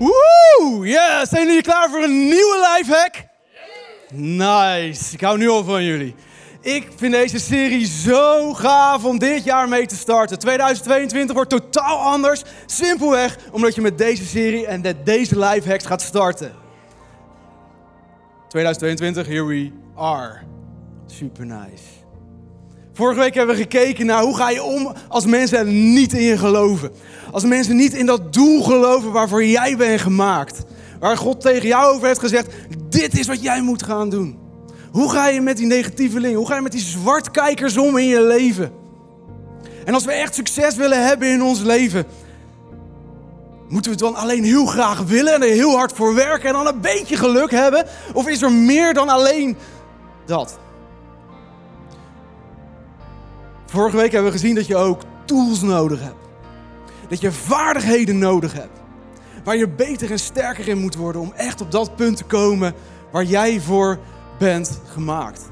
Woe! Ja, zijn jullie klaar voor een nieuwe lifehack? Nice. Ik hou nu al van jullie. Ik vind deze serie zo gaaf om dit jaar mee te starten. 2022 wordt totaal anders. Simpelweg omdat je met deze serie en met deze lifehacks gaat starten. 2022, here we are. Super nice. Vorige week hebben we gekeken naar hoe ga je om als mensen niet in je geloven. Als mensen niet in dat doel geloven waarvoor jij bent gemaakt. Waar God tegen jou over heeft gezegd, dit is wat jij moet gaan doen. Hoe ga je met die negatievelingen, hoe ga je met die zwartkijkers om in je leven? En als we echt succes willen hebben in ons leven, moeten we het dan alleen heel graag willen en er heel hard voor werken en dan een beetje geluk hebben? Of is er meer dan alleen dat? Vorige week hebben we gezien dat je ook tools nodig hebt. Dat je vaardigheden nodig hebt. Waar je beter en sterker in moet worden om echt op dat punt te komen waar jij voor bent gemaakt.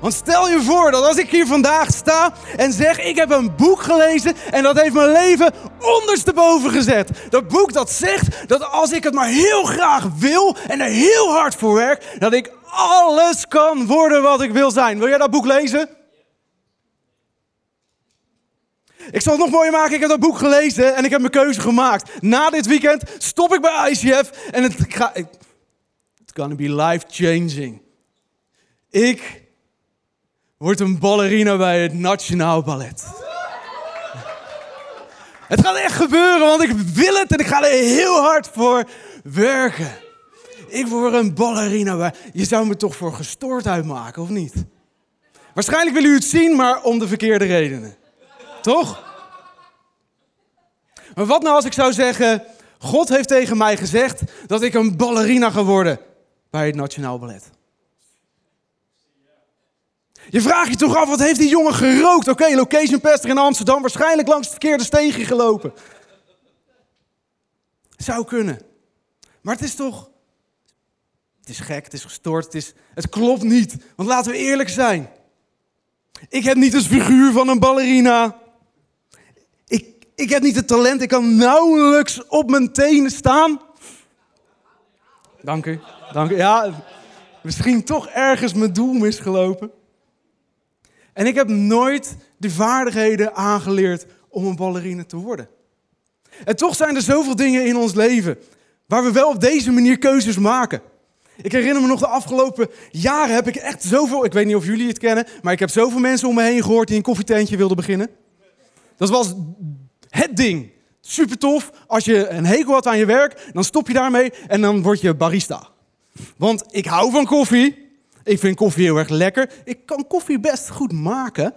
Want stel je voor dat als ik hier vandaag sta en zeg ik heb een boek gelezen en dat heeft mijn leven ondersteboven gezet. Dat boek dat zegt dat als ik het maar heel graag wil en er heel hard voor werk, dat ik alles kan worden wat ik wil zijn. Wil jij dat boek lezen? Ik zal het nog mooier maken. Ik heb dat boek gelezen en ik heb mijn keuze gemaakt. Na dit weekend stop ik bij ICF en het gaat. It's gonna be life changing. Ik word een ballerina bij het Nationaal Ballet. Het gaat echt gebeuren, want ik wil het en ik ga er heel hard voor werken. Ik word een ballerina bij. Je zou me toch voor gestoord uitmaken, of niet? Waarschijnlijk wil u het zien, maar om de verkeerde redenen. Toch? Maar wat nou als ik zou zeggen, God heeft tegen mij gezegd dat ik een ballerina ga worden bij het Nationaal Ballet. Je vraagt je toch af, wat heeft die jongen gerookt? Oké, location pastor in Amsterdam, waarschijnlijk langs het verkeerde steegje gelopen. Zou kunnen. Maar het is toch, het is gek, het is gestoord, het, is, het klopt niet. Want laten we eerlijk zijn. Ik heb niet het figuur van een ballerina. Ik, heb niet het talent, ik kan nauwelijks op mijn tenen staan. Dank u, dank u. Ja, misschien toch ergens mijn doel misgelopen. En ik heb nooit de vaardigheden aangeleerd om een ballerina te worden. En toch zijn er zoveel dingen in ons leven waar we wel op deze manier keuzes maken. Ik herinner me nog de afgelopen jaren heb ik echt zoveel, ik weet niet of jullie het kennen, maar ik heb zoveel mensen om me heen gehoord die een koffietentje wilden beginnen. Dat was het ding. Super tof. Als je een hekel had aan je werk, dan stop je daarmee en dan word je barista. Want ik hou van koffie. Ik vind koffie heel erg lekker. Ik kan koffie best goed maken.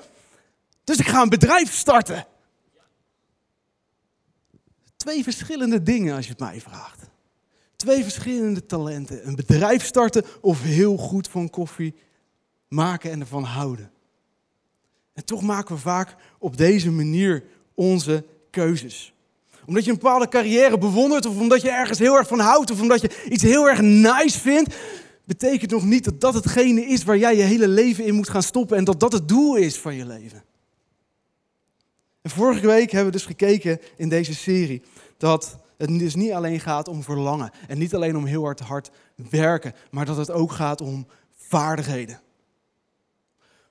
Dus ik ga een bedrijf starten. Twee verschillende dingen als je het mij vraagt. Twee verschillende talenten. Een bedrijf starten of heel goed van koffie maken en ervan houden. En toch maken we vaak op deze manier onze keuzes. Omdat je een bepaalde carrière bewondert, of omdat je ergens heel erg van houdt, of omdat je iets heel erg nice vindt, betekent nog niet dat dat hetgene is waar jij je hele leven in moet gaan stoppen en dat dat het doel is van je leven. En vorige week hebben we dus gekeken in deze serie dat het dus niet alleen gaat om verlangen en niet alleen om heel hard hard werken, maar dat het ook gaat om vaardigheden.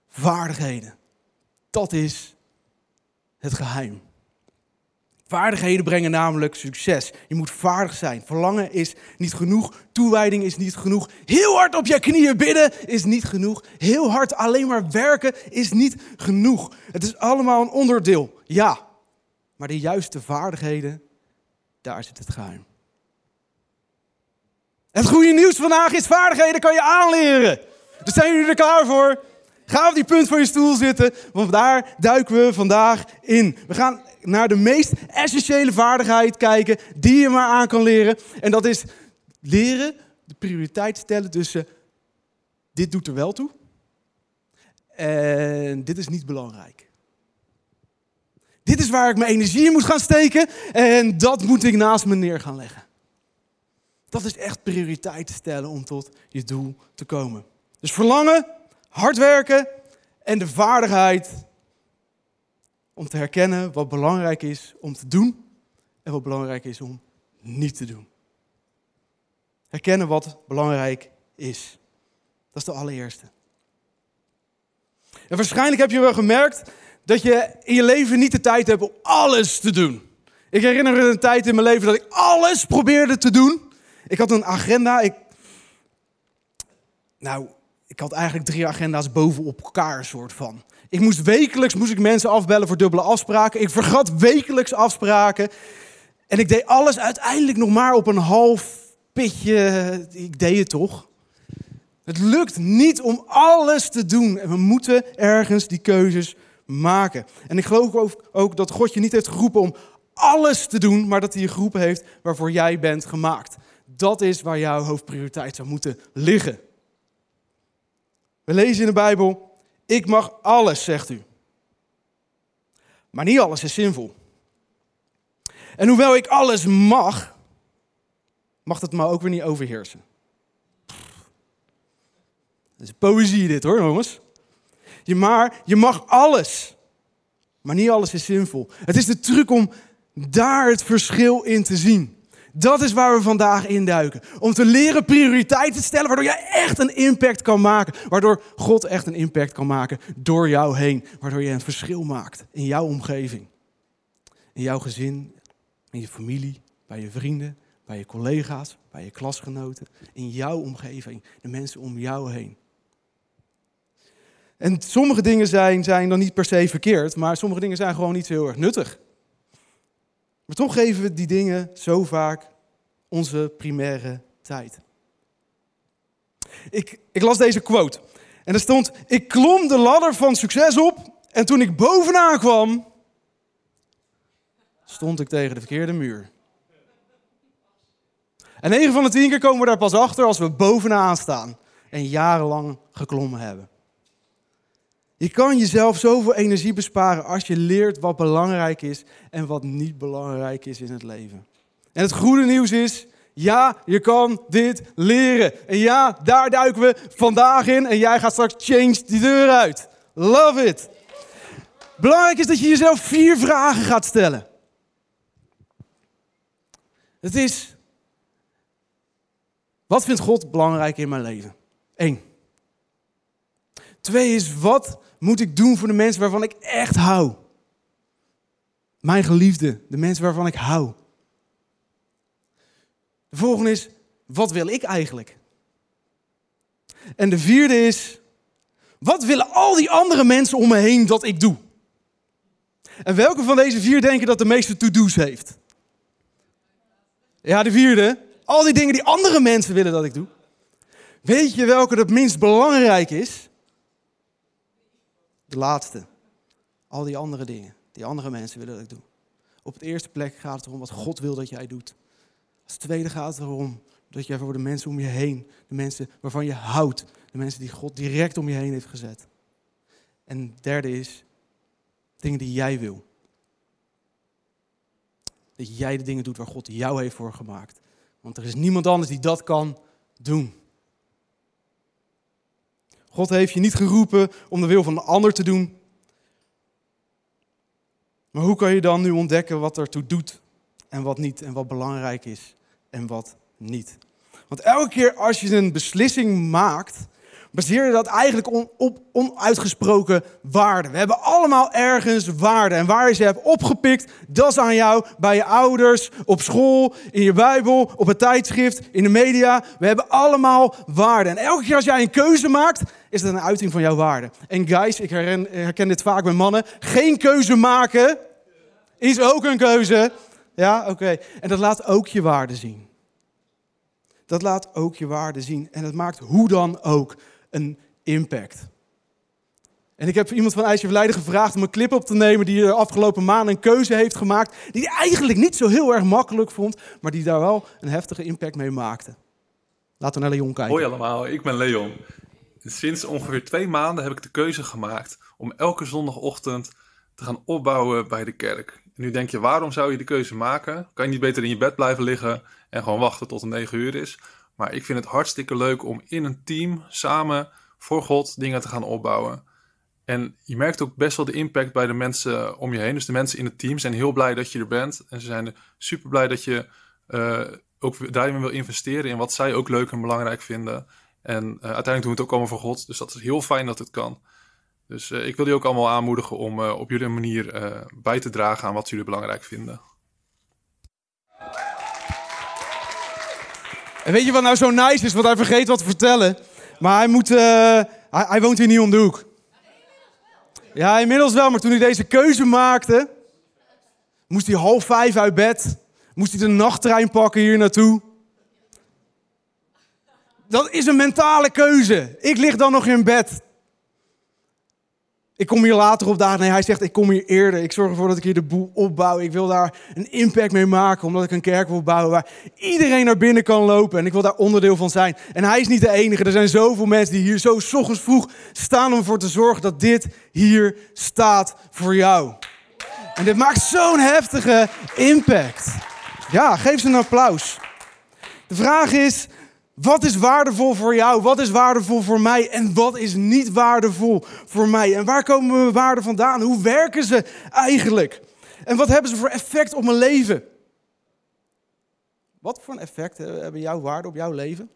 Vaardigheden. Dat is het geheim. Vaardigheden brengen namelijk succes. Je moet vaardig zijn. Verlangen is niet genoeg. Toewijding is niet genoeg. Heel hard op je knieën bidden is niet genoeg. Heel hard alleen maar werken is niet genoeg. Het is allemaal een onderdeel, ja. Maar de juiste vaardigheden, daar zit het geheim. Het goede nieuws vandaag is vaardigheden kan je aanleren. Dus zijn jullie er klaar voor? Ga op die punt van je stoel zitten, want daar duiken we vandaag in. We gaan naar de meest essentiële vaardigheid kijken die je maar aan kan leren. En dat is leren de prioriteit stellen tussen dit doet er wel toe en dit is niet belangrijk. Dit is waar ik mijn energie in moet gaan steken en dat moet ik naast me neer gaan leggen. Dat is echt prioriteit stellen om tot je doel te komen. Dus verlangen, hard werken en de vaardigheid om te herkennen wat belangrijk is om te doen en wat belangrijk is om niet te doen. Herkennen wat belangrijk is. Dat is de allereerste. En waarschijnlijk heb je wel gemerkt dat je in je leven niet de tijd hebt om alles te doen. Ik herinner me een tijd in mijn leven dat ik alles probeerde te doen. Ik had een agenda. Ik, nou, ik had eigenlijk drie agenda's bovenop elkaar, soort van. Ik moest wekelijks moest ik mensen afbellen voor dubbele afspraken. Ik vergat wekelijks afspraken. En ik deed alles uiteindelijk nog maar op een half pitje. Ik deed het toch. Het lukt niet om alles te doen. En we moeten ergens die keuzes maken. En ik geloof ook, dat God je niet heeft geroepen om alles te doen, maar dat hij je geroepen heeft waarvoor jij bent gemaakt. Dat is waar jouw hoofdprioriteit zou moeten liggen. We lezen in de Bijbel, ik mag alles, zegt u. Maar niet alles is zinvol. En hoewel ik alles mag, mag het me ook weer niet overheersen. Dat is poëzie dit hoor, jongens. Je, maar, je mag alles, maar niet alles is zinvol. Het is de truc om daar het verschil in te zien. Dat is waar we vandaag induiken. Om te leren prioriteiten te stellen, waardoor jij echt een impact kan maken. Waardoor God echt een impact kan maken door jou heen. Waardoor je een verschil maakt in jouw omgeving. In jouw gezin, in je familie, bij je vrienden, bij je collega's, bij je klasgenoten. In jouw omgeving, de mensen om jou heen. En sommige dingen zijn, zijn dan niet per se verkeerd, maar sommige dingen zijn gewoon niet heel erg nuttig. Maar toch geven we die dingen zo vaak onze primaire tijd. Ik, ik las deze quote. En er stond: Ik klom de ladder van succes op. En toen ik bovenaan kwam, stond ik tegen de verkeerde muur. En 9 van de 10 keer komen we daar pas achter als we bovenaan staan en jarenlang geklommen hebben. Je kan jezelf zoveel energie besparen als je leert wat belangrijk is en wat niet belangrijk is in het leven. En het goede nieuws is, ja, je kan dit leren. En ja, daar duiken we vandaag in en jij gaat straks change die deur uit. Love it. Belangrijk is dat je jezelf vier vragen gaat stellen. Het is, wat vindt God belangrijk in mijn leven? Eén. Twee is, wat moet ik doen voor de mensen waarvan ik echt hou? Mijn geliefde, de mensen waarvan ik hou. De volgende is, wat wil ik eigenlijk? En de vierde is, wat willen al die andere mensen om me heen dat ik doe? En welke van deze vier denken dat de meeste to-do's heeft? Ja, de vierde. Al die dingen die andere mensen willen dat ik doe. Weet je welke het minst belangrijk is? De laatste. Al die andere dingen die andere mensen willen dat ik doe. Op het eerste plek gaat het erom wat God wil dat jij doet. Als tweede gaat het erom dat jij voor de mensen om je heen, de mensen waarvan je houdt, de mensen die God direct om je heen heeft gezet. En derde is dingen die jij wil. Dat jij de dingen doet waar God jou heeft voor gemaakt. Want er is niemand anders die dat kan doen. God heeft je niet geroepen om de wil van een ander te doen. Maar hoe kan je dan nu ontdekken wat ertoe doet en wat niet en wat belangrijk is en wat niet? Want elke keer als je een beslissing maakt, baseer dat eigenlijk op onuitgesproken waarden. We hebben allemaal ergens waarden. En waar je ze hebt opgepikt, dat is aan jou, bij je ouders, op school, in je Bijbel, op het tijdschrift, in de media. We hebben allemaal waarden. En elke keer als jij een keuze maakt, is dat een uiting van jouw waarden. En guys, ik herken, herken dit vaak bij mannen, geen keuze maken is ook een keuze. Ja, oké. En dat laat ook je waarde zien. Dat laat ook je waarde zien. En dat maakt hoe dan ook een impact. En ik heb iemand van IJsje Verleiden gevraagd om een clip op te nemen die de afgelopen maanden een keuze heeft gemaakt. Die hij eigenlijk niet zo heel erg makkelijk vond, maar die daar wel een heftige impact mee maakte. Laten we naar Leon kijken. Hoi allemaal, ik ben Leon. Sinds ongeveer twee maanden heb ik de keuze gemaakt om elke zondagochtend te gaan opbouwen bij de kerk. En nu denk je, waarom zou je de keuze maken? Kan je niet beter in je bed blijven liggen en gewoon wachten tot het 9 uur is? Maar ik vind het hartstikke leuk om in een team samen voor God dingen te gaan opbouwen. En je merkt ook best wel de impact bij de mensen om je heen. Dus de mensen in het team zijn heel blij dat je er bent. En ze zijn super blij dat je uh, ook daarin wil investeren in wat zij ook leuk en belangrijk vinden. En uiteindelijk doen we het ook allemaal voor God. Dus dat is heel fijn dat het kan. Dus ik wil die ook allemaal aanmoedigen om op jullie manier bij te dragen aan wat jullie belangrijk vinden. Weet je wat nou zo nice is? Want hij vergeet wat te vertellen. Maar hij, moet, uh, hij, hij, woont hier niet om de hoek. Ja, inmiddels wel. Maar toen hij deze keuze maakte, moest hij half vijf uit bed. Moest hij de nachttrein pakken hier naartoe. Dat is een mentale keuze. Ik lig dan nog in bed. Ik kom hier later op dagen. Nee, hij zegt, ik kom hier eerder. Ik zorg ervoor dat ik hier de boel opbouw. Ik wil daar een impact mee maken, omdat ik een kerk wil bouwen waar iedereen naar binnen kan lopen. En ik wil daar onderdeel van zijn. En hij is niet de enige. Er zijn zoveel mensen die hier zo s ochtends vroeg staan om ervoor te zorgen dat dit hier staat voor jou. En dit maakt zo'n heftige impact. Ja, geef ze een applaus. De vraag is, wat is waardevol voor jou? Wat is waardevol voor mij? En wat is niet waardevol voor mij? En waar komen mijn waarden vandaan? Hoe werken ze eigenlijk? En wat hebben ze voor effect op mijn leven? Wat voor een effect hebben jouw waarden op jouw leven?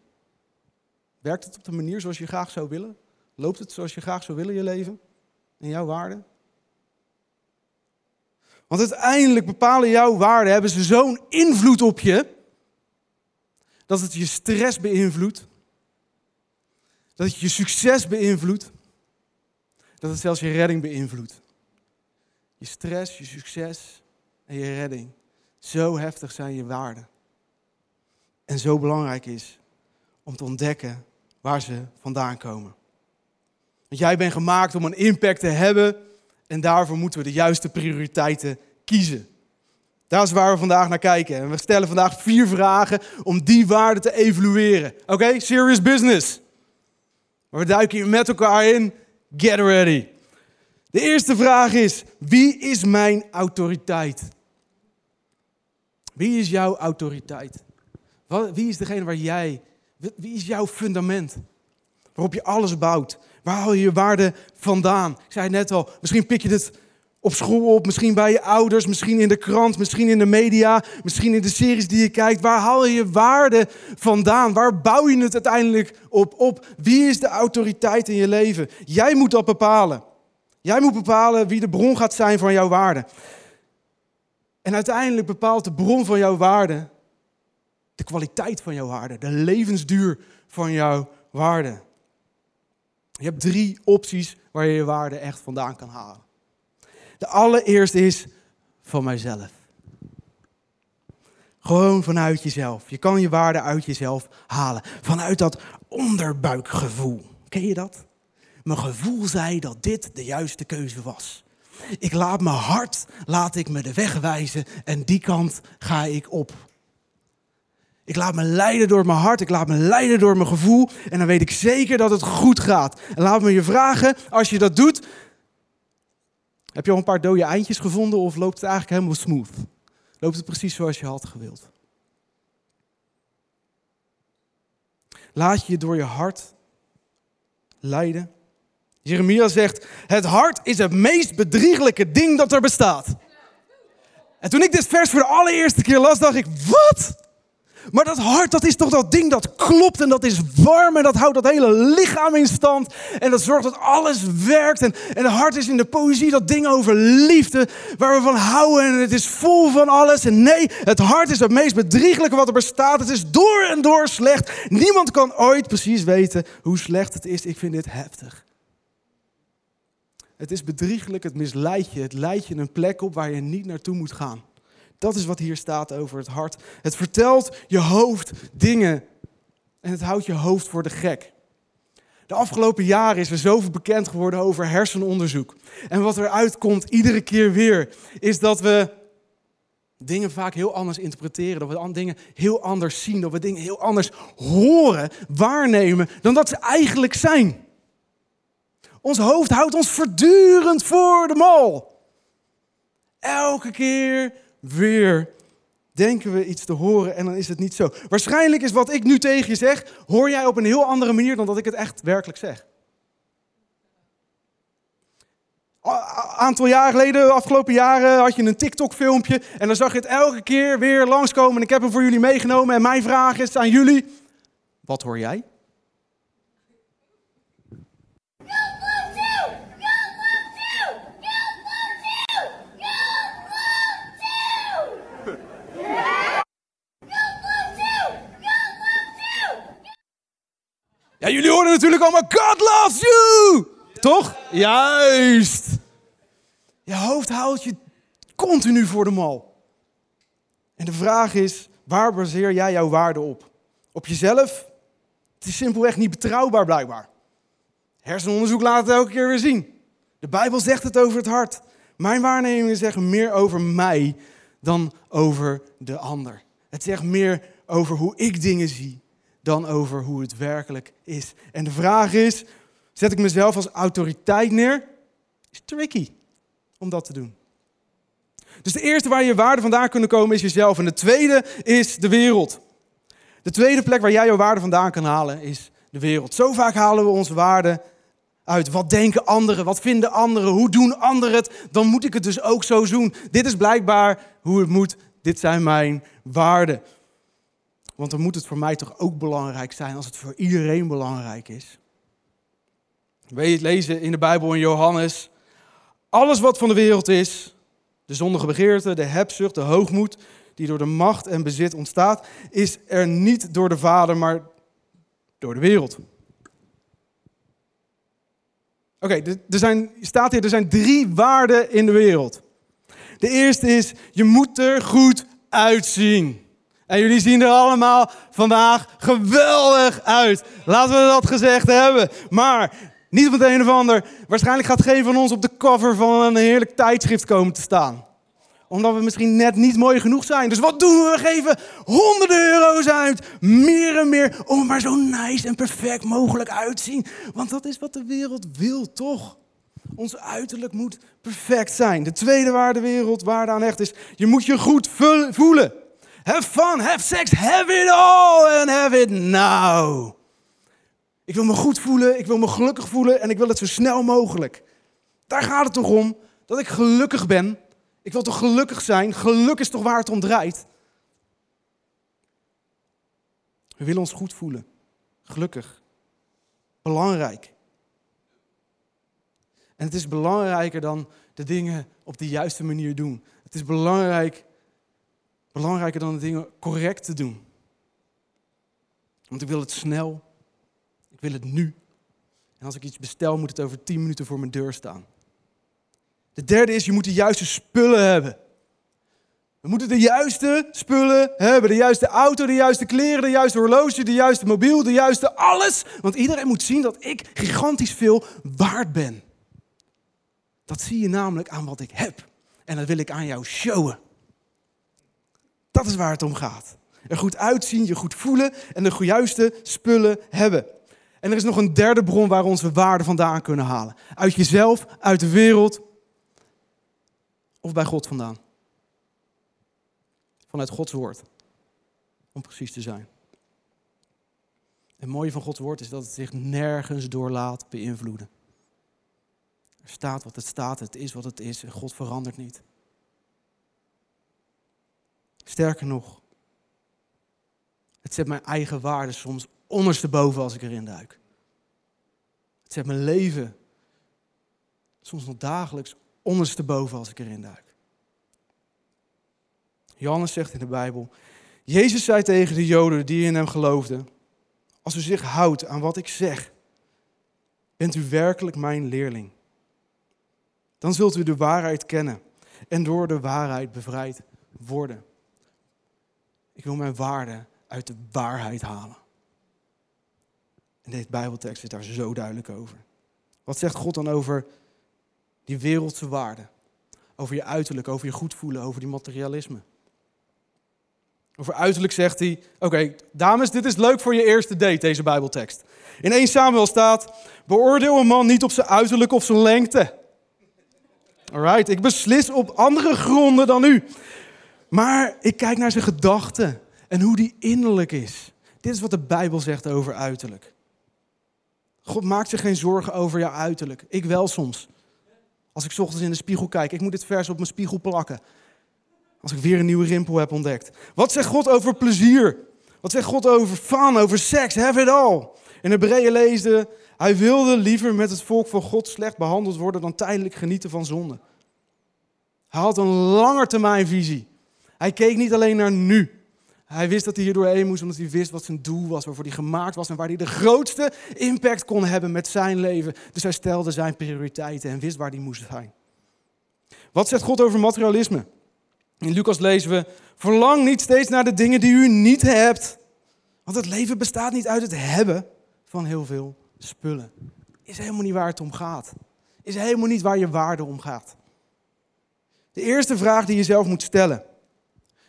Werkt het op de manier zoals je graag zou willen? Loopt het zoals je graag zou willen, je leven? En jouw waarden? Want uiteindelijk bepalen jouw waarden, hebben ze zo'n invloed op je dat het je stress beïnvloedt. Dat het je succes beïnvloedt. Dat het zelfs je redding beïnvloedt. Je stress, je succes en je redding. Zo heftig zijn je waarden. En zo belangrijk is om te ontdekken waar ze vandaan komen. Want jij bent gemaakt om een impact te hebben en daarvoor moeten we de juiste prioriteiten kiezen. Dat is waar we vandaag naar kijken. En we stellen vandaag vier vragen om die waarden te evalueren. Oké, serious business. Maar we duiken hier met elkaar in. Get ready. De eerste vraag is: wie is mijn autoriteit? Wie is jouw autoriteit? Wie is degene waar jij, wie is jouw fundament? Waarop je alles bouwt. Waar haal je je waarde vandaan? Ik zei het net al, misschien pik je het op school op, misschien bij je ouders, misschien in de krant, misschien in de media, misschien in de series die je kijkt. Waar haal je je waarde vandaan? Waar bouw je het uiteindelijk op? op? Wie is de autoriteit in je leven? Jij moet dat bepalen. Jij moet bepalen wie de bron gaat zijn van jouw waarde. En uiteindelijk bepaalt de bron van jouw waarde de kwaliteit van jouw waarde, de levensduur van jouw waarde. Je hebt drie opties waar je je waarde echt vandaan kan halen. De allereerste is van mijzelf. Gewoon vanuit jezelf. Je kan je waarde uit jezelf halen. Vanuit dat onderbuikgevoel. Ken je dat? Mijn gevoel zei dat dit de juiste keuze was. Ik laat mijn hart, laat ik me de weg wijzen en die kant ga ik op. Ik laat me leiden door mijn hart, ik laat me leiden door mijn gevoel en dan weet ik zeker dat het goed gaat. En laat me je vragen, als je dat doet, heb je al een paar dode eindjes gevonden of loopt het eigenlijk helemaal smooth? Loopt het precies zoals je had gewild? Laat je door je hart leiden. Jeremia zegt: Het hart is het meest bedrieglijke ding dat er bestaat. En toen ik dit vers voor de allereerste keer las, dacht ik: Wat? Maar dat hart, dat is toch dat ding dat klopt en dat is warm en dat houdt dat hele lichaam in stand. En dat zorgt dat alles werkt. En, en het hart is in de poëzie dat ding over liefde waar we van houden. En het is vol van alles. En nee, het hart is het meest bedrieglijke wat er bestaat. Het is door en door slecht. Niemand kan ooit precies weten hoe slecht het is. Ik vind dit heftig. Het is bedriegelijk, het misleidt je. Het leidt je een plek op waar je niet naartoe moet gaan. Dat is wat hier staat over het hart. Het vertelt je hoofd dingen en het houdt je hoofd voor de gek. De afgelopen jaren is er zoveel bekend geworden over hersenonderzoek. En wat eruit komt iedere keer weer, is dat we dingen vaak heel anders interpreteren. Dat we dingen heel anders zien. Dat we dingen heel anders horen, waarnemen, dan dat ze eigenlijk zijn. Ons hoofd houdt ons voortdurend voor de mal. Elke keer weer denken we iets te horen en dan is het niet zo. Waarschijnlijk is wat ik nu tegen je zeg, hoor jij op een heel andere manier dan dat ik het echt werkelijk zeg. aantal jaar geleden, afgelopen jaren, had je een TikTok-filmpje. En dan zag je het elke keer weer langskomen. En ik heb hem voor jullie meegenomen. En mijn vraag is aan jullie: wat hoor jij? Ja, jullie horen natuurlijk allemaal God loves you! Toch? Juist! Je hoofd houdt je continu voor de mal. En de vraag is, waar baseer jij jouw waarde op? Op jezelf? Het is simpelweg niet betrouwbaar blijkbaar. Hersenonderzoek laat het elke keer weer zien. De Bijbel zegt het over het hart. Mijn waarnemingen zeggen meer over mij dan over de ander. Het zegt meer over hoe ik dingen zie dan over hoe het werkelijk is. En de vraag is, zet ik mezelf als autoriteit neer? Is tricky om dat te doen. Dus de eerste waar je waarde vandaan kunnen komen is jezelf. En de tweede is de wereld. De tweede plek waar jij jouw waarde vandaan kan halen is de wereld. Zo vaak halen we onze waarde uit. Wat denken anderen? Wat vinden anderen? Hoe doen anderen het? Dan moet ik het dus ook zo doen. Dit is blijkbaar hoe het moet. Dit zijn mijn waarden. Want dan moet het voor mij toch ook belangrijk zijn als het voor iedereen belangrijk is. Weet je het lezen in de Bijbel in Johannes? Alles wat van de wereld is, de zondige begeerte, de hebzucht, de hoogmoed, die door de macht en bezit ontstaat, is er niet door de Vader, maar door de wereld. Oké, er zijn, staat hier, er zijn drie waarden in de wereld. De eerste is, je moet er goed uitzien. En jullie zien er allemaal vandaag geweldig uit. Laten we dat gezegd hebben. Maar niet op het een of ander. Waarschijnlijk gaat geen van ons op de cover van een heerlijk tijdschrift komen te staan. Omdat we misschien net niet mooi genoeg zijn. Dus wat doen we? We geven honderden euro's uit. Meer en meer. Om maar zo nice en perfect mogelijk uitzien. Want dat is wat de wereld wil, toch? Ons uiterlijk moet perfect zijn. De tweede waarde wereld, waarde aan echt is. Je moet je goed voelen. Have fun, have sex, have it all and have it now. Ik wil me goed voelen, ik wil me gelukkig voelen en ik wil het zo snel mogelijk. Daar gaat het toch om dat ik gelukkig ben. Ik wil toch gelukkig zijn? Geluk is toch waar het om draait? We willen ons goed voelen. Gelukkig. Belangrijk. En het is belangrijker dan de dingen op de juiste manier doen. Het is belangrijk belangrijker dan de dingen correct te doen. Want ik wil het snel. Ik wil het nu. En als ik iets bestel, moet het over 10 minuten voor mijn deur staan. De derde is, je moet de juiste spullen hebben. We moeten de juiste spullen hebben. De juiste auto, de juiste kleren, de juiste horloge, de juiste mobiel, de juiste alles. Want iedereen moet zien dat ik gigantisch veel waard ben. Dat zie je namelijk aan wat ik heb. En dat wil ik aan jou showen. Dat is waar het om gaat. Er goed uitzien, je goed voelen en de juiste spullen hebben. En er is nog een derde bron waar onze waarde vandaan kunnen halen. Uit jezelf, uit de wereld of bij God vandaan. Vanuit Gods woord. Om precies te zijn. Het mooie van Gods woord is dat het zich nergens door laat beïnvloeden. Er staat wat het staat, het is wat het is en God verandert niet. Sterker nog, het zet mijn eigen waarde soms ondersteboven als ik erin duik. Het zet mijn leven soms nog dagelijks ondersteboven als ik erin duik. Johannes zegt in de Bijbel, Jezus zei tegen de Joden die in hem geloofden, als u zich houdt aan wat ik zeg, bent u werkelijk mijn leerling. Dan zult u de waarheid kennen en door de waarheid bevrijd worden. Ik wil mijn waarde uit de waarheid halen. En deze Bijbeltekst is daar zo duidelijk over. Wat zegt God dan over die wereldse waarden? Over je uiterlijk, over je goed voelen, over die materialisme. Over uiterlijk zegt hij: Oké, dames, dit is leuk voor je eerste date, deze Bijbeltekst. In 1 Samuel staat: Beoordeel een man niet op zijn uiterlijk of zijn lengte. Alright, ik beslis op andere gronden dan u. Maar ik kijk naar zijn gedachten en hoe die innerlijk is. Dit is wat de Bijbel zegt over uiterlijk. God maakt zich geen zorgen over jouw uiterlijk. Ik wel soms. Als ik ochtends in de spiegel kijk, ik moet dit vers op mijn spiegel plakken. Als ik weer een nieuwe rimpel heb ontdekt. Wat zegt God over plezier? Wat zegt God over fun, over seks? Have it all. In Hebreeën leesde, hij wilde liever met het volk van God slecht behandeld worden dan tijdelijk genieten van zonde. Hij had een langetermijnvisie. Hij keek niet alleen naar nu. Hij wist dat hij hier doorheen moest omdat hij wist wat zijn doel was, waarvoor hij gemaakt was en waar hij de grootste impact kon hebben met zijn leven. Dus hij stelde zijn prioriteiten en wist waar hij moest zijn. Wat zegt God over materialisme? In Lucas lezen we: Verlang niet steeds naar de dingen die u niet hebt. Want het leven bestaat niet uit het hebben van heel veel spullen. Is helemaal niet waar het om gaat. Is helemaal niet waar je waarde om gaat. De eerste vraag die je zelf moet stellen.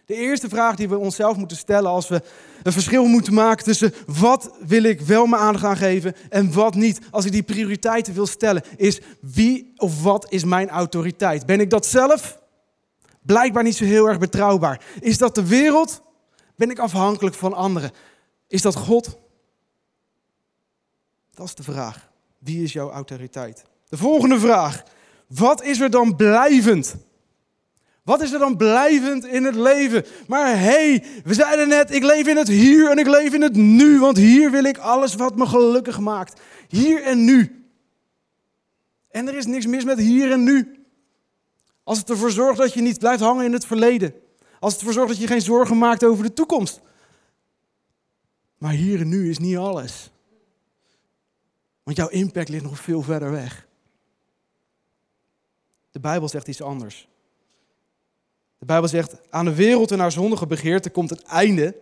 De eerste vraag die we onszelf moeten stellen als we een verschil moeten maken tussen wat wil ik wel mijn aandacht aan geven en wat niet. Als ik die prioriteiten wil stellen, is wie of wat is mijn autoriteit? Ben ik dat zelf? Blijkbaar niet zo heel erg betrouwbaar. Is dat de wereld? Ben ik afhankelijk van anderen? Is dat God? Dat is de vraag. Wie is jouw autoriteit? De volgende vraag. Wat is er dan blijvend? Wat is er dan blijvend in het leven? Maar hey, we zeiden net, ik leef in het hier en ik leef in het nu, want hier wil ik alles wat me gelukkig maakt. Hier en nu. En er is niks mis met hier en nu. Als het ervoor zorgt dat je niet blijft hangen in het verleden. Als het ervoor zorgt dat je geen zorgen maakt over de toekomst. Maar hier en nu is niet alles. Want jouw impact ligt nog veel verder weg. De Bijbel zegt iets anders. De Bijbel zegt, aan de wereld en haar zondige begeerte komt het einde.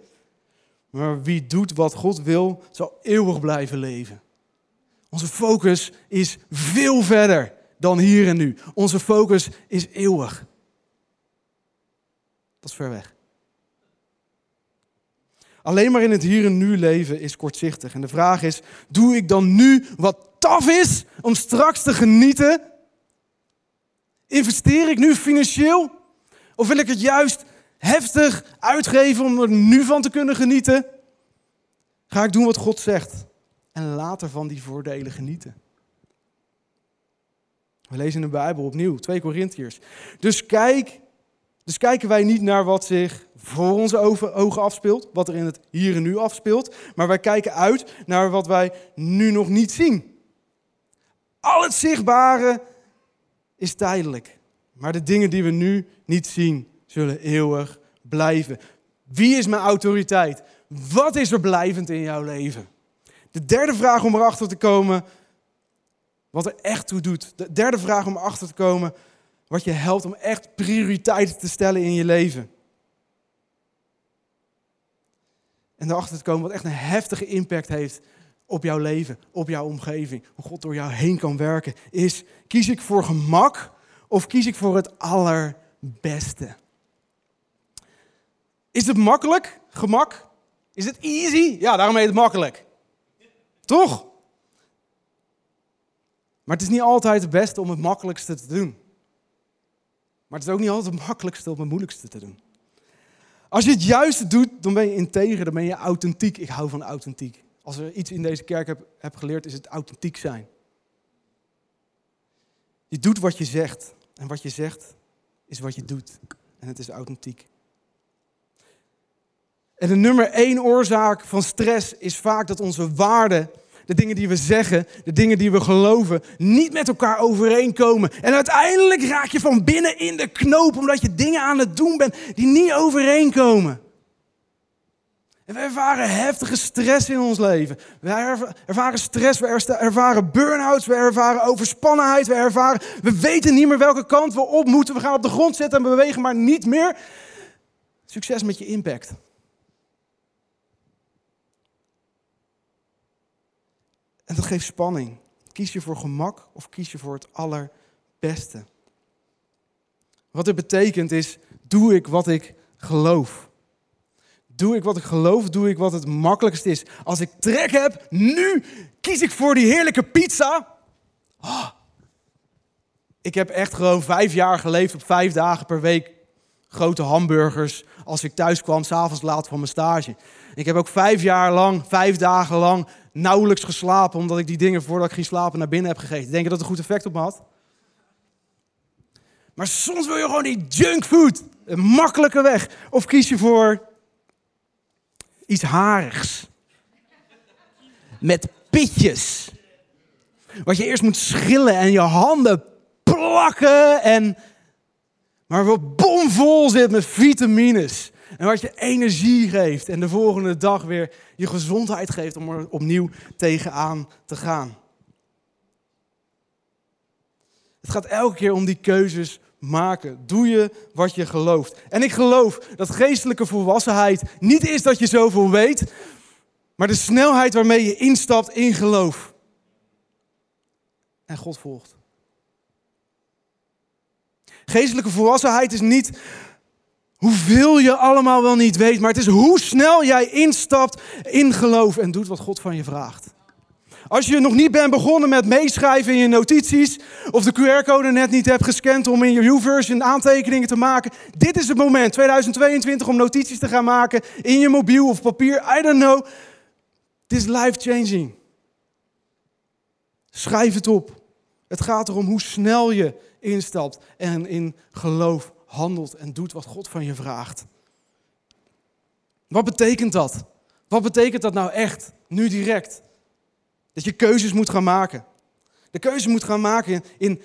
Maar wie doet wat God wil, zal eeuwig blijven leven. Onze focus is veel verder dan hier en nu. Onze focus is eeuwig. Dat is ver weg. Alleen maar in het hier en nu leven is kortzichtig. En de vraag is, doe ik dan nu wat taf is om straks te genieten? Investeer ik nu financieel? Of wil ik het juist heftig uitgeven om er nu van te kunnen genieten? Ga ik doen wat God zegt en later van die voordelen genieten? We lezen in de Bijbel opnieuw, 2 Korintiërs. Dus, kijk, dus kijken wij niet naar wat zich voor onze ogen afspeelt, wat er in het hier en nu afspeelt, maar wij kijken uit naar wat wij nu nog niet zien. Al het zichtbare is tijdelijk, maar de dingen die we nu niet zien, zullen eeuwig blijven. Wie is mijn autoriteit? Wat is er blijvend in jouw leven? De derde vraag om erachter te komen wat er echt toe doet. De derde vraag om erachter te komen wat je helpt om echt prioriteiten te stellen in je leven. En erachter te komen wat echt een heftige impact heeft op jouw leven, op jouw omgeving. Hoe God door jou heen kan werken. Is, kies ik voor gemak of kies ik voor het allerbeste? Is het makkelijk? Gemak? Is het easy? Ja, daarom heet het makkelijk. Toch? Maar het is niet altijd het beste om het makkelijkste te doen. Maar het is ook niet altijd het makkelijkste om het moeilijkste te doen. Als je het juiste doet, dan ben je integer, dan ben je authentiek. Ik hou van authentiek. Als er iets in deze kerk heb, heb geleerd, is het authentiek zijn. Je doet wat je zegt. En wat je zegt, is wat je doet. En het is authentiek. En de nummer één oorzaak van stress is vaak dat onze waarden de dingen die we zeggen, de dingen die we geloven, niet met elkaar overeenkomen. En uiteindelijk raak je van binnen in de knoop omdat je dingen aan het doen bent die niet overeenkomen. En we ervaren heftige stress in ons leven. We ervaren stress, we ervaren burn-outs, we ervaren overspannenheid, we ervaren, we weten niet meer welke kant we op moeten. We gaan op de grond zitten en bewegen, maar niet meer. Succes met je impact. En dat geeft spanning. Kies je voor gemak of kies je voor het allerbeste? Wat het betekent is, doe ik wat ik geloof? Doe ik wat ik geloof, doe ik wat het makkelijkst is. Als ik trek heb, nu kies ik voor die heerlijke pizza. Oh. Ik heb echt gewoon vijf jaar geleefd op vijf dagen per week. Grote hamburgers als ik thuis kwam, s'avonds laat van mijn stage. Ik heb ook vijf jaar lang, vijf dagen lang nauwelijks geslapen, omdat ik die dingen voordat ik ging slapen naar binnen heb gegeten. Denk je dat het een goed effect op me had? Maar soms wil je gewoon die junkfood. Een makkelijke weg. Of kies je voor iets harigs. Met pitjes. Wat je eerst moet schillen en je handen plakken. En, maar wat bomvol zit met vitamines. En wat je energie geeft. En de volgende dag weer je gezondheid geeft om er opnieuw tegenaan te gaan. Het gaat elke keer om die keuzes maken. Doe je wat je gelooft. En ik geloof dat geestelijke volwassenheid niet is dat je zoveel weet, maar de snelheid waarmee je instapt in geloof. En God volgt. Geestelijke volwassenheid is niet hoeveel je allemaal wel niet weet, maar het is hoe snel jij instapt in geloof en doet wat God van je vraagt. Als je nog niet bent begonnen met meeschrijven in je notities, of de QR-code net niet hebt gescand om in je YouVersion aantekeningen te maken, dit is het moment, 2022, om notities te gaan maken in je mobiel of papier, I don't know. Het is life-changing. Schrijf het op. Het gaat erom hoe snel je instapt en in geloof handelt en doet wat God van je vraagt. Wat betekent dat? Wat betekent dat nou echt, nu direct? Dat je keuzes moet gaan maken. De keuze moet gaan maken in,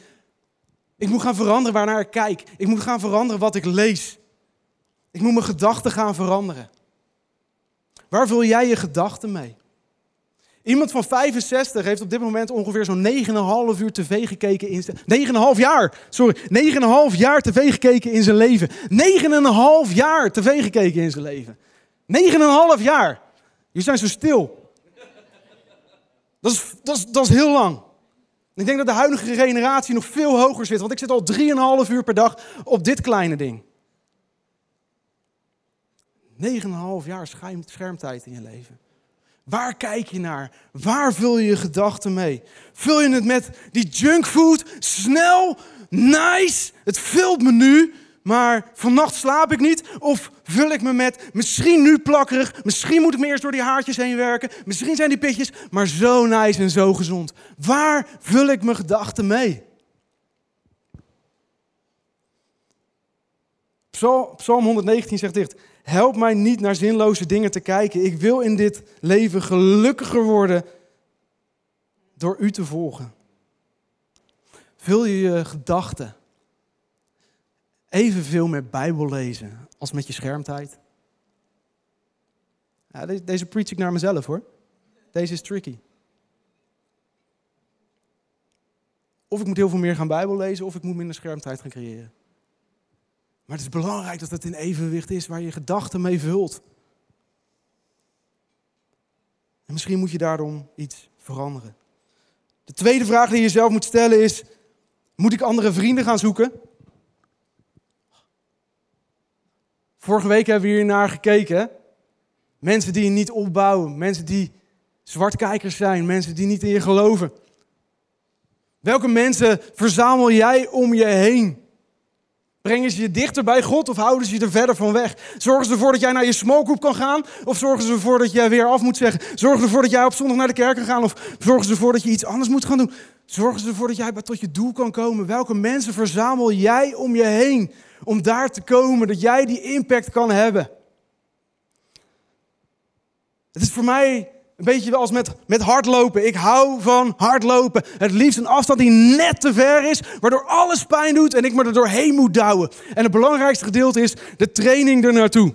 ik moet gaan veranderen waarnaar ik kijk. Ik moet gaan veranderen wat ik lees. Ik moet mijn gedachten gaan veranderen. Waar vul jij je gedachten mee? Iemand van 65 heeft op dit moment ongeveer zo'n 9,5 uur tv gekeken in zijn... 9,5 jaar, sorry. 9,5 jaar tv gekeken in zijn leven. 9,5 jaar tv gekeken in zijn leven. 9,5 jaar. Jullie zijn zo stil. Dat is, dat, is, dat is heel lang. Ik denk dat de huidige generatie nog veel hoger zit, want ik zit al 3,5 uur per dag op dit kleine ding. 9,5 jaar schermtijd in je leven. Waar kijk je naar? Waar vul je je gedachten mee? Vul je het met die junkfood? Snel, nice, het vult me nu, maar vannacht slaap ik niet. Of vul ik me met misschien nu plakkerig, misschien moet ik me eerst door die haartjes heen werken, misschien zijn die pitjes, maar zo nice en zo gezond. Waar vul ik mijn gedachten mee? Psalm 119 zegt dit. Help mij niet naar zinloze dingen te kijken. Ik wil in dit leven gelukkiger worden door u te volgen. Vul je je gedachten evenveel met Bijbel lezen als met je schermtijd? Ja, deze, preach ik naar mezelf hoor. Deze is tricky. Of ik moet heel veel meer gaan Bijbel lezen, of ik moet minder schermtijd gaan creëren. Maar het is belangrijk dat het in evenwicht is waar je gedachten mee vult. En misschien moet je daarom iets veranderen. De tweede vraag die je jezelf moet stellen is: moet ik andere vrienden gaan zoeken? Vorige week hebben we hier naar gekeken. Mensen die je niet opbouwen, mensen die zwartkijkers zijn, mensen die niet in je geloven. Welke mensen verzamel jij om je heen? Brengen ze je dichter bij God of houden ze je er verder van weg? Zorgen ze ervoor dat jij naar je smokehoop kan gaan? Of zorgen ze ervoor dat jij weer af moet zeggen? Zorgen ze ervoor dat jij op zondag naar de kerk kan gaan? Of zorgen ze ervoor dat je iets anders moet gaan doen? Zorgen ze ervoor dat jij tot je doel kan komen? Welke mensen verzamel jij om je heen? Om daar te komen, dat jij die impact kan hebben. Het is voor mij een beetje als met, met hardlopen. Ik hou van hardlopen. Het liefst een afstand die net te ver is, waardoor alles pijn doet en ik me er doorheen moet douwen. En het belangrijkste gedeelte is de training er naartoe.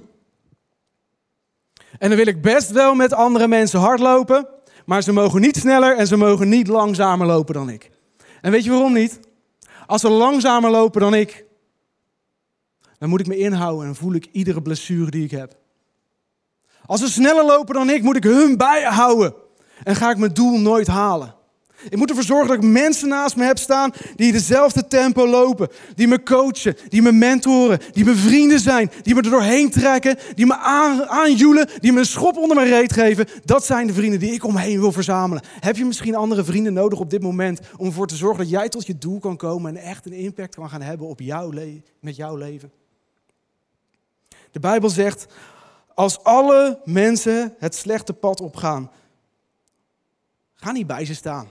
En dan wil ik best wel met andere mensen hardlopen, maar ze mogen niet sneller en ze mogen niet langzamer lopen dan ik. En weet je waarom niet? Als ze langzamer lopen dan ik, dan moet ik me inhouden en voel ik iedere blessure die ik heb. Als ze sneller lopen dan ik, moet ik hun bijhouden. En ga ik mijn doel nooit halen. Ik moet ervoor zorgen dat ik mensen naast me heb staan die dezelfde tempo lopen. Die me coachen, die me mentoren, die mijn vrienden zijn. Die me er doorheen trekken, die me aan, aanjoelen, die me een schop onder mijn reet geven. Dat zijn de vrienden die ik omheen wil verzamelen. Heb je misschien andere vrienden nodig op dit moment om ervoor te zorgen dat jij tot je doel kan komen en echt een impact kan gaan hebben op jouw met jouw leven? De Bijbel zegt, als alle mensen het slechte pad opgaan, ga niet bij ze staan.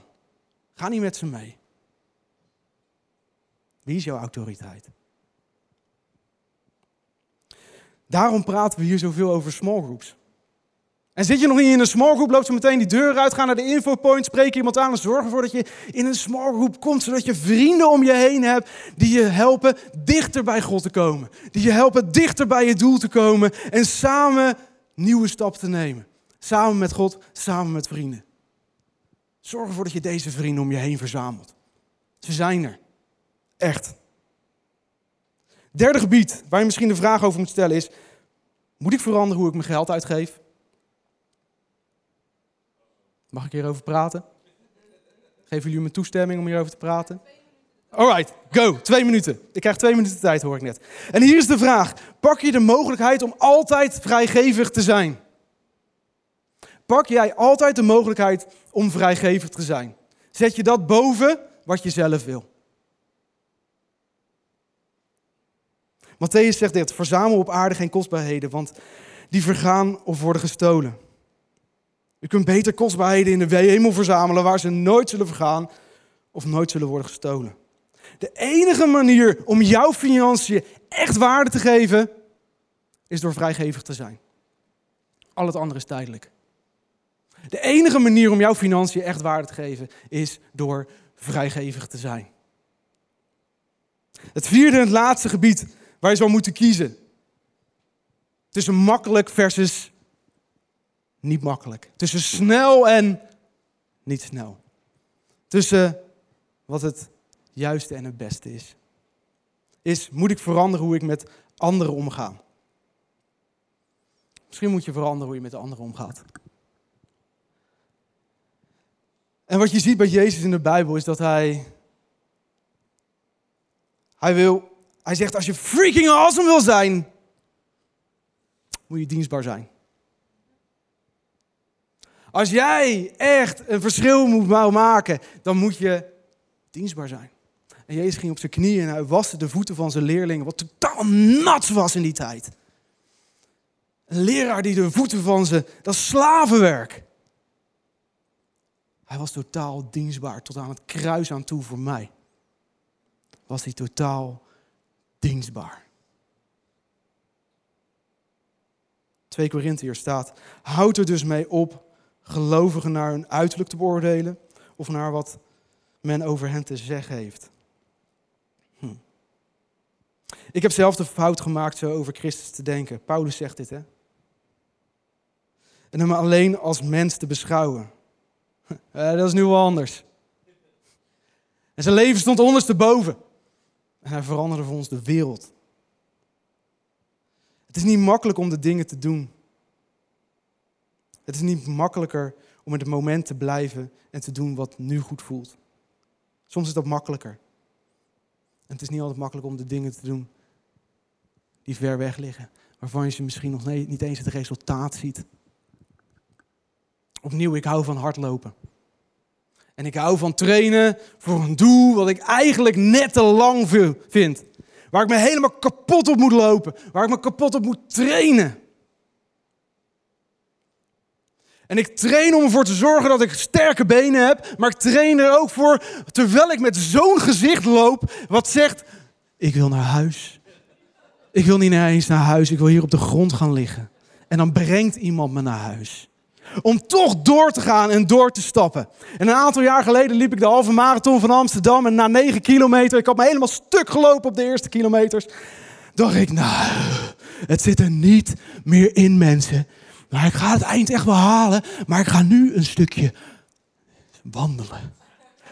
Ga niet met ze mee. Wie is jouw autoriteit? Daarom praten we hier zoveel over small groups. En zit je nog niet in een small group, loop zo meteen die deur uit, ga naar de infopoint, spreek iemand aan en zorg ervoor dat je in een small group komt, zodat je vrienden om je heen hebt die je helpen dichter bij God te komen. Die je helpen dichter bij je doel te komen en samen nieuwe stappen te nemen. Samen met God, samen met vrienden. Zorg ervoor dat je deze vrienden om je heen verzamelt. Ze zijn er. Echt. Derde gebied waar je misschien de vraag over moet stellen is: moet ik veranderen hoe ik mijn geld uitgeef? Mag ik hierover praten? Geven jullie me toestemming om hierover te praten? Alright, go. Twee minuten. Ik krijg twee minuten tijd, hoor ik net. En hier is de vraag: pak je de mogelijkheid om altijd vrijgevig te zijn? Pak jij altijd de mogelijkheid om vrijgevig te zijn? Zet je dat boven wat je zelf wil? Matthäus zegt dit: verzamel op aarde geen kostbaarheden, want die vergaan of worden gestolen. Je kunt beter kostbaarheden in de hemel verzamelen waar ze nooit zullen vergaan of nooit zullen worden gestolen. De enige manier om jouw financiën echt waarde te geven, is door vrijgevig te zijn. Al het andere is tijdelijk. De enige manier om jouw financiën echt waarde te geven, is door vrijgevig te zijn. Het vierde en het laatste gebied waar je zou moeten kiezen. Tussen makkelijk versus niet makkelijk. Tussen snel en niet snel. Tussen wat het juiste en het beste is. Is, moet ik veranderen hoe ik met anderen omga? Misschien moet je veranderen hoe je met anderen omgaat. En wat je ziet bij Jezus in de Bijbel is dat hij. Hij wil. Hij zegt: als je freaking awesome wil zijn, moet je dienstbaar zijn. Als jij echt een verschil moet maken, dan moet je dienstbaar zijn. En Jezus ging op zijn knieën en hij waste de voeten van zijn leerlingen, wat totaal nat was in die tijd. Een leraar die de voeten van ze, dat is slavenwerk. Hij was totaal dienstbaar, tot aan het kruis aan toe voor mij. Was hij totaal dienstbaar. 2 Korintiërs staat, houd er dus mee op gelovigen naar hun uiterlijk te beoordelen of naar wat men over hen te zeggen heeft. Hm. Ik heb zelf de fout gemaakt zo over Christus te denken. Paulus zegt dit, hè? En hem alleen als mens te beschouwen. dat is nu wel anders. En zijn leven stond ondersteboven. En hij veranderde voor ons de wereld. Het is niet makkelijk om de dingen te doen het is niet makkelijker om in het moment te blijven en te doen wat nu goed voelt. Soms is dat makkelijker. En het is niet altijd makkelijk om de dingen te doen die ver weg liggen, waarvan je ze misschien nog niet eens het resultaat ziet. Opnieuw, ik hou van hardlopen. En ik hou van trainen voor een doel wat ik eigenlijk net te lang vind. Waar ik me helemaal kapot op moet lopen. Waar ik me kapot op moet trainen. En ik train om ervoor te zorgen dat ik sterke benen heb. Maar ik train er ook voor, terwijl ik met zo'n gezicht loop, wat zegt, ik wil naar huis. Ik wil niet eens naar huis, ik wil hier op de grond gaan liggen. En dan brengt iemand me naar huis. Om toch door te gaan en door te stappen. En een aantal jaar geleden liep ik de halve marathon van Amsterdam. En na negen kilometer, ik had me helemaal stuk gelopen op de eerste kilometers. Dacht ik, nou, het zit er niet meer in mensen. Maar ik ga het eind echt wel halen. Maar ik ga nu een stukje wandelen.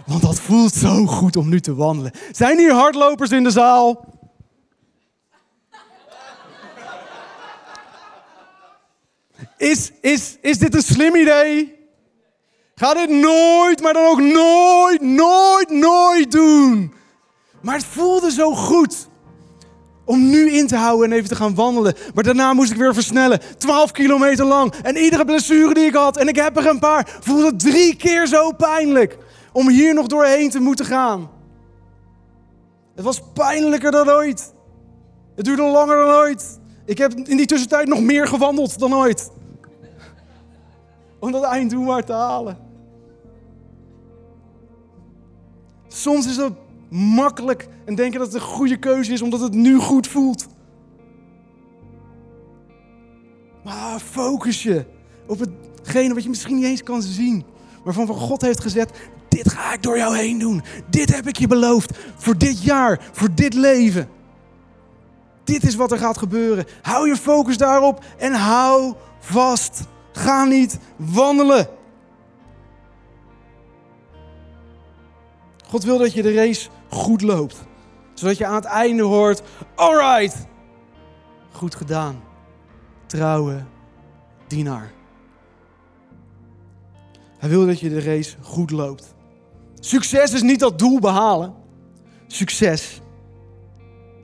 Want dat voelt zo goed om nu te wandelen. Zijn hier hardlopers in de zaal? Is, is, is dit een slim idee? Ga dit nooit, maar dan ook nooit, nooit, nooit doen. Maar het voelde zo goed om nu in te houden en even te gaan wandelen. Maar daarna moest ik weer versnellen. 12 kilometer lang. En iedere blessure die ik had, en ik heb er een paar, voelde drie keer zo pijnlijk. Om hier nog doorheen te moeten gaan. Het was pijnlijker dan ooit. Het duurde langer dan ooit. Ik heb in die tussentijd nog meer gewandeld dan ooit. Om dat einddoel maar te halen. Soms is het makkelijk en denken dat het een goede keuze is omdat het nu goed voelt. Maar focus je op hetgene wat je misschien niet eens kan zien. Waarvan van God heeft gezet, dit ga ik door jou heen doen. Dit heb ik je beloofd voor dit jaar, voor dit leven. Dit is wat er gaat gebeuren. Hou je focus daarop en hou vast. Ga niet wandelen. God wil dat je de race goed loopt. Zodat je aan het einde hoort, alright, goed gedaan. Trouwe dienaar. Hij wil dat je de race goed loopt. Succes is niet dat doel behalen. Succes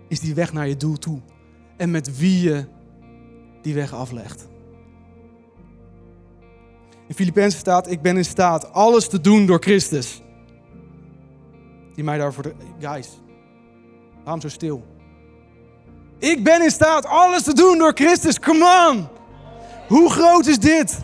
is die weg naar je doel toe. En met wie je die weg aflegt. In Filippenzen staat, ik ben in staat alles te doen door Christus. Die mij daarvoor... De... Guys, waarom zo stil? Ik ben in staat alles te doen door Christus. Come on! Hoe groot is dit?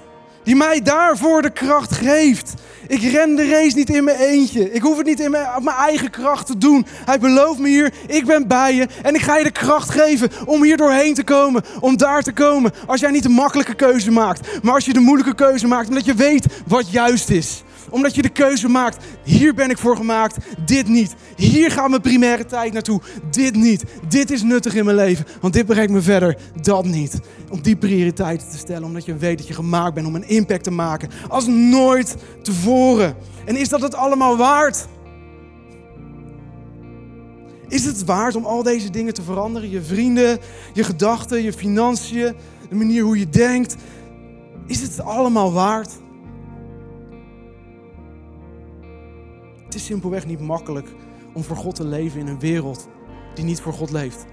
Die mij daarvoor de kracht geeft. Ik ren de race niet in mijn eentje. Ik hoef het niet in mijn, op mijn eigen kracht te doen. Hij belooft me hier, ik ben bij je. En ik ga je de kracht geven om hier doorheen te komen. Om daar te komen. Als jij niet de makkelijke keuze maakt. Maar als je de moeilijke keuze maakt. Omdat je weet wat juist is omdat je de keuze maakt. Hier ben ik voor gemaakt, dit niet. Hier gaat mijn primaire tijd naartoe, dit niet. Dit is nuttig in mijn leven, want dit brengt me verder, dat niet. Om die prioriteiten te stellen, omdat je weet dat je gemaakt bent om een impact te maken. Als nooit tevoren. En is dat het allemaal waard? Is het waard om al deze dingen te veranderen? Je vrienden, je gedachten, je financiën, de manier hoe je denkt. Is het allemaal waard? Het is simpelweg niet makkelijk om voor God te leven in een wereld die niet voor God leeft.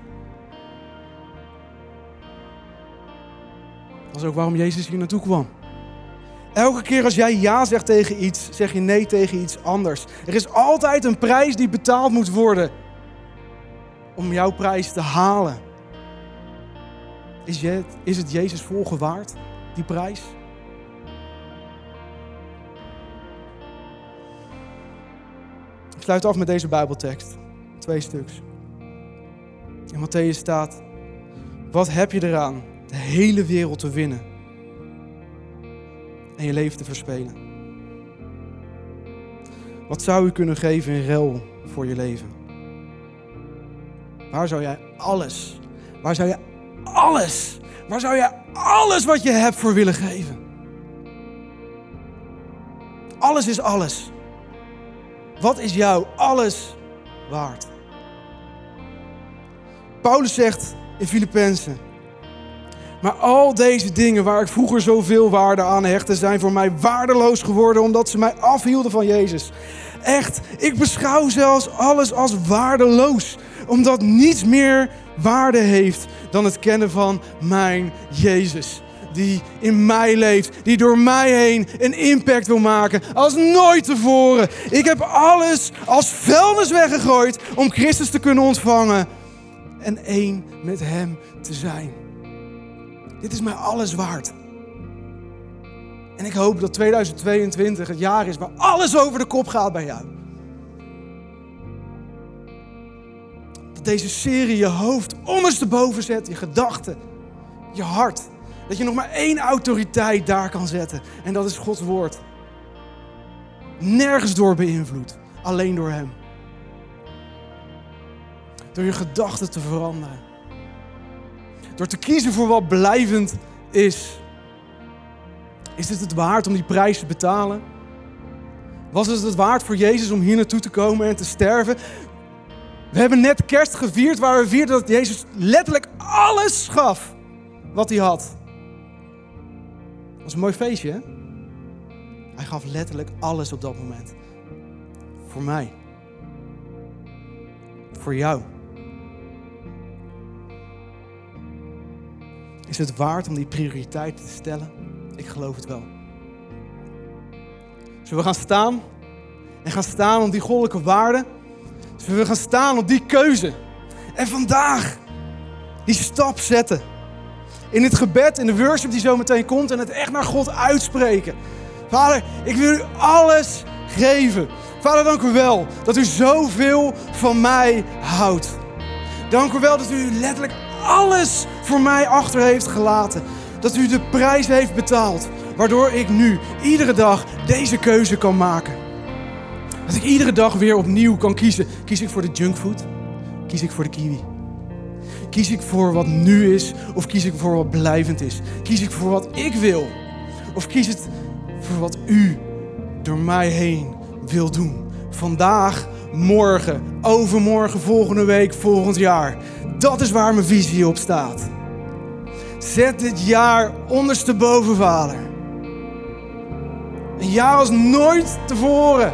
Dat is ook waarom Jezus hier naartoe kwam. Elke keer als jij ja zegt tegen iets, zeg je nee tegen iets anders. Er is altijd een prijs die betaald moet worden om jouw prijs te halen. Is, is het Jezus volgen waard, die prijs? Sluit af met deze Bijbeltekst. Twee stuks. In Matthäus staat: Wat heb je eraan de hele wereld te winnen en je leven te verspelen? Wat zou u kunnen geven in ruil voor je leven? Waar zou jij alles, waar zou je alles, waar zou je alles wat je hebt voor willen geven? Alles is alles. Wat is jou alles waard? Paulus zegt in Filippenzen. Maar al deze dingen waar ik vroeger zoveel waarde aan hechtte, zijn voor mij waardeloos geworden omdat ze mij afhielden van Jezus. Echt, ik beschouw zelfs alles als waardeloos, omdat niets meer waarde heeft dan het kennen van mijn Jezus die in mij leeft, die door mij heen een impact wil maken als nooit tevoren. Ik heb alles als vuilnis weggegooid om Christus te kunnen ontvangen en één met Hem te zijn. Dit is mij alles waard. En ik hoop dat 2022 het jaar is waar alles over de kop gaat bij jou. Dat deze serie je hoofd ondersteboven zet, je gedachten, je hart. Dat je nog maar één autoriteit daar kan zetten. En dat is Gods woord. Nergens door beïnvloed. Alleen door Hem. Door je gedachten te veranderen. Door te kiezen voor wat blijvend is. Is het het waard om die prijs te betalen? Was het het waard voor Jezus om hier naartoe te komen en te sterven? We hebben net kerst gevierd waar we vierden dat Jezus letterlijk alles gaf wat hij had was een mooi feestje, hè? Hij gaf letterlijk alles op dat moment. Voor mij. Voor jou. Is het waard om die prioriteiten te stellen? Ik geloof het wel. Zullen we gaan staan? En gaan staan op die goddelijke waarden? Zullen we gaan staan op die keuze? En vandaag die stap zetten in het gebed, in de worship die zo meteen komt en het echt naar God uitspreken. Vader, ik wil u alles geven. Vader, dank u wel dat u zoveel van mij houdt. Dank u wel dat u letterlijk alles voor mij achter heeft gelaten. Dat u de prijs heeft betaald, waardoor ik nu iedere dag deze keuze kan maken. Dat ik iedere dag weer opnieuw kan kiezen. Kies ik voor de junkfood? Kies ik voor de kiwi? Kies ik voor wat nu is of kies ik voor wat blijvend is? Kies ik voor wat ik wil of kies het voor wat u door mij heen wil doen? Vandaag, morgen, overmorgen, volgende week, volgend jaar. Dat is waar mijn visie op staat. Zet dit jaar ondersteboven, Vader. Een jaar als nooit tevoren.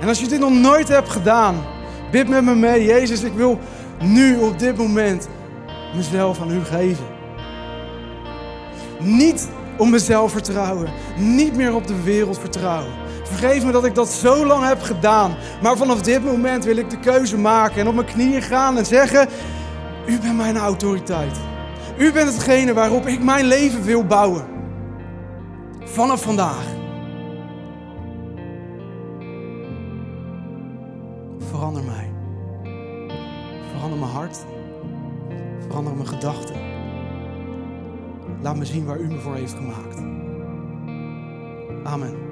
En als je dit nog nooit hebt gedaan, bid met me mee. Jezus, ik wil nu op dit moment mezelf aan u geven. Niet om mezelf vertrouwen, niet meer op de wereld vertrouwen. Vergeef me dat ik dat zo lang heb gedaan. Maar vanaf dit moment wil ik de keuze maken en op mijn knieën gaan en zeggen: U bent mijn autoriteit. U bent hetgene waarop ik mijn leven wil bouwen. Vanaf vandaag. Mijn hart. Verander mijn gedachten. Laat me zien waar u me voor heeft gemaakt. Amen.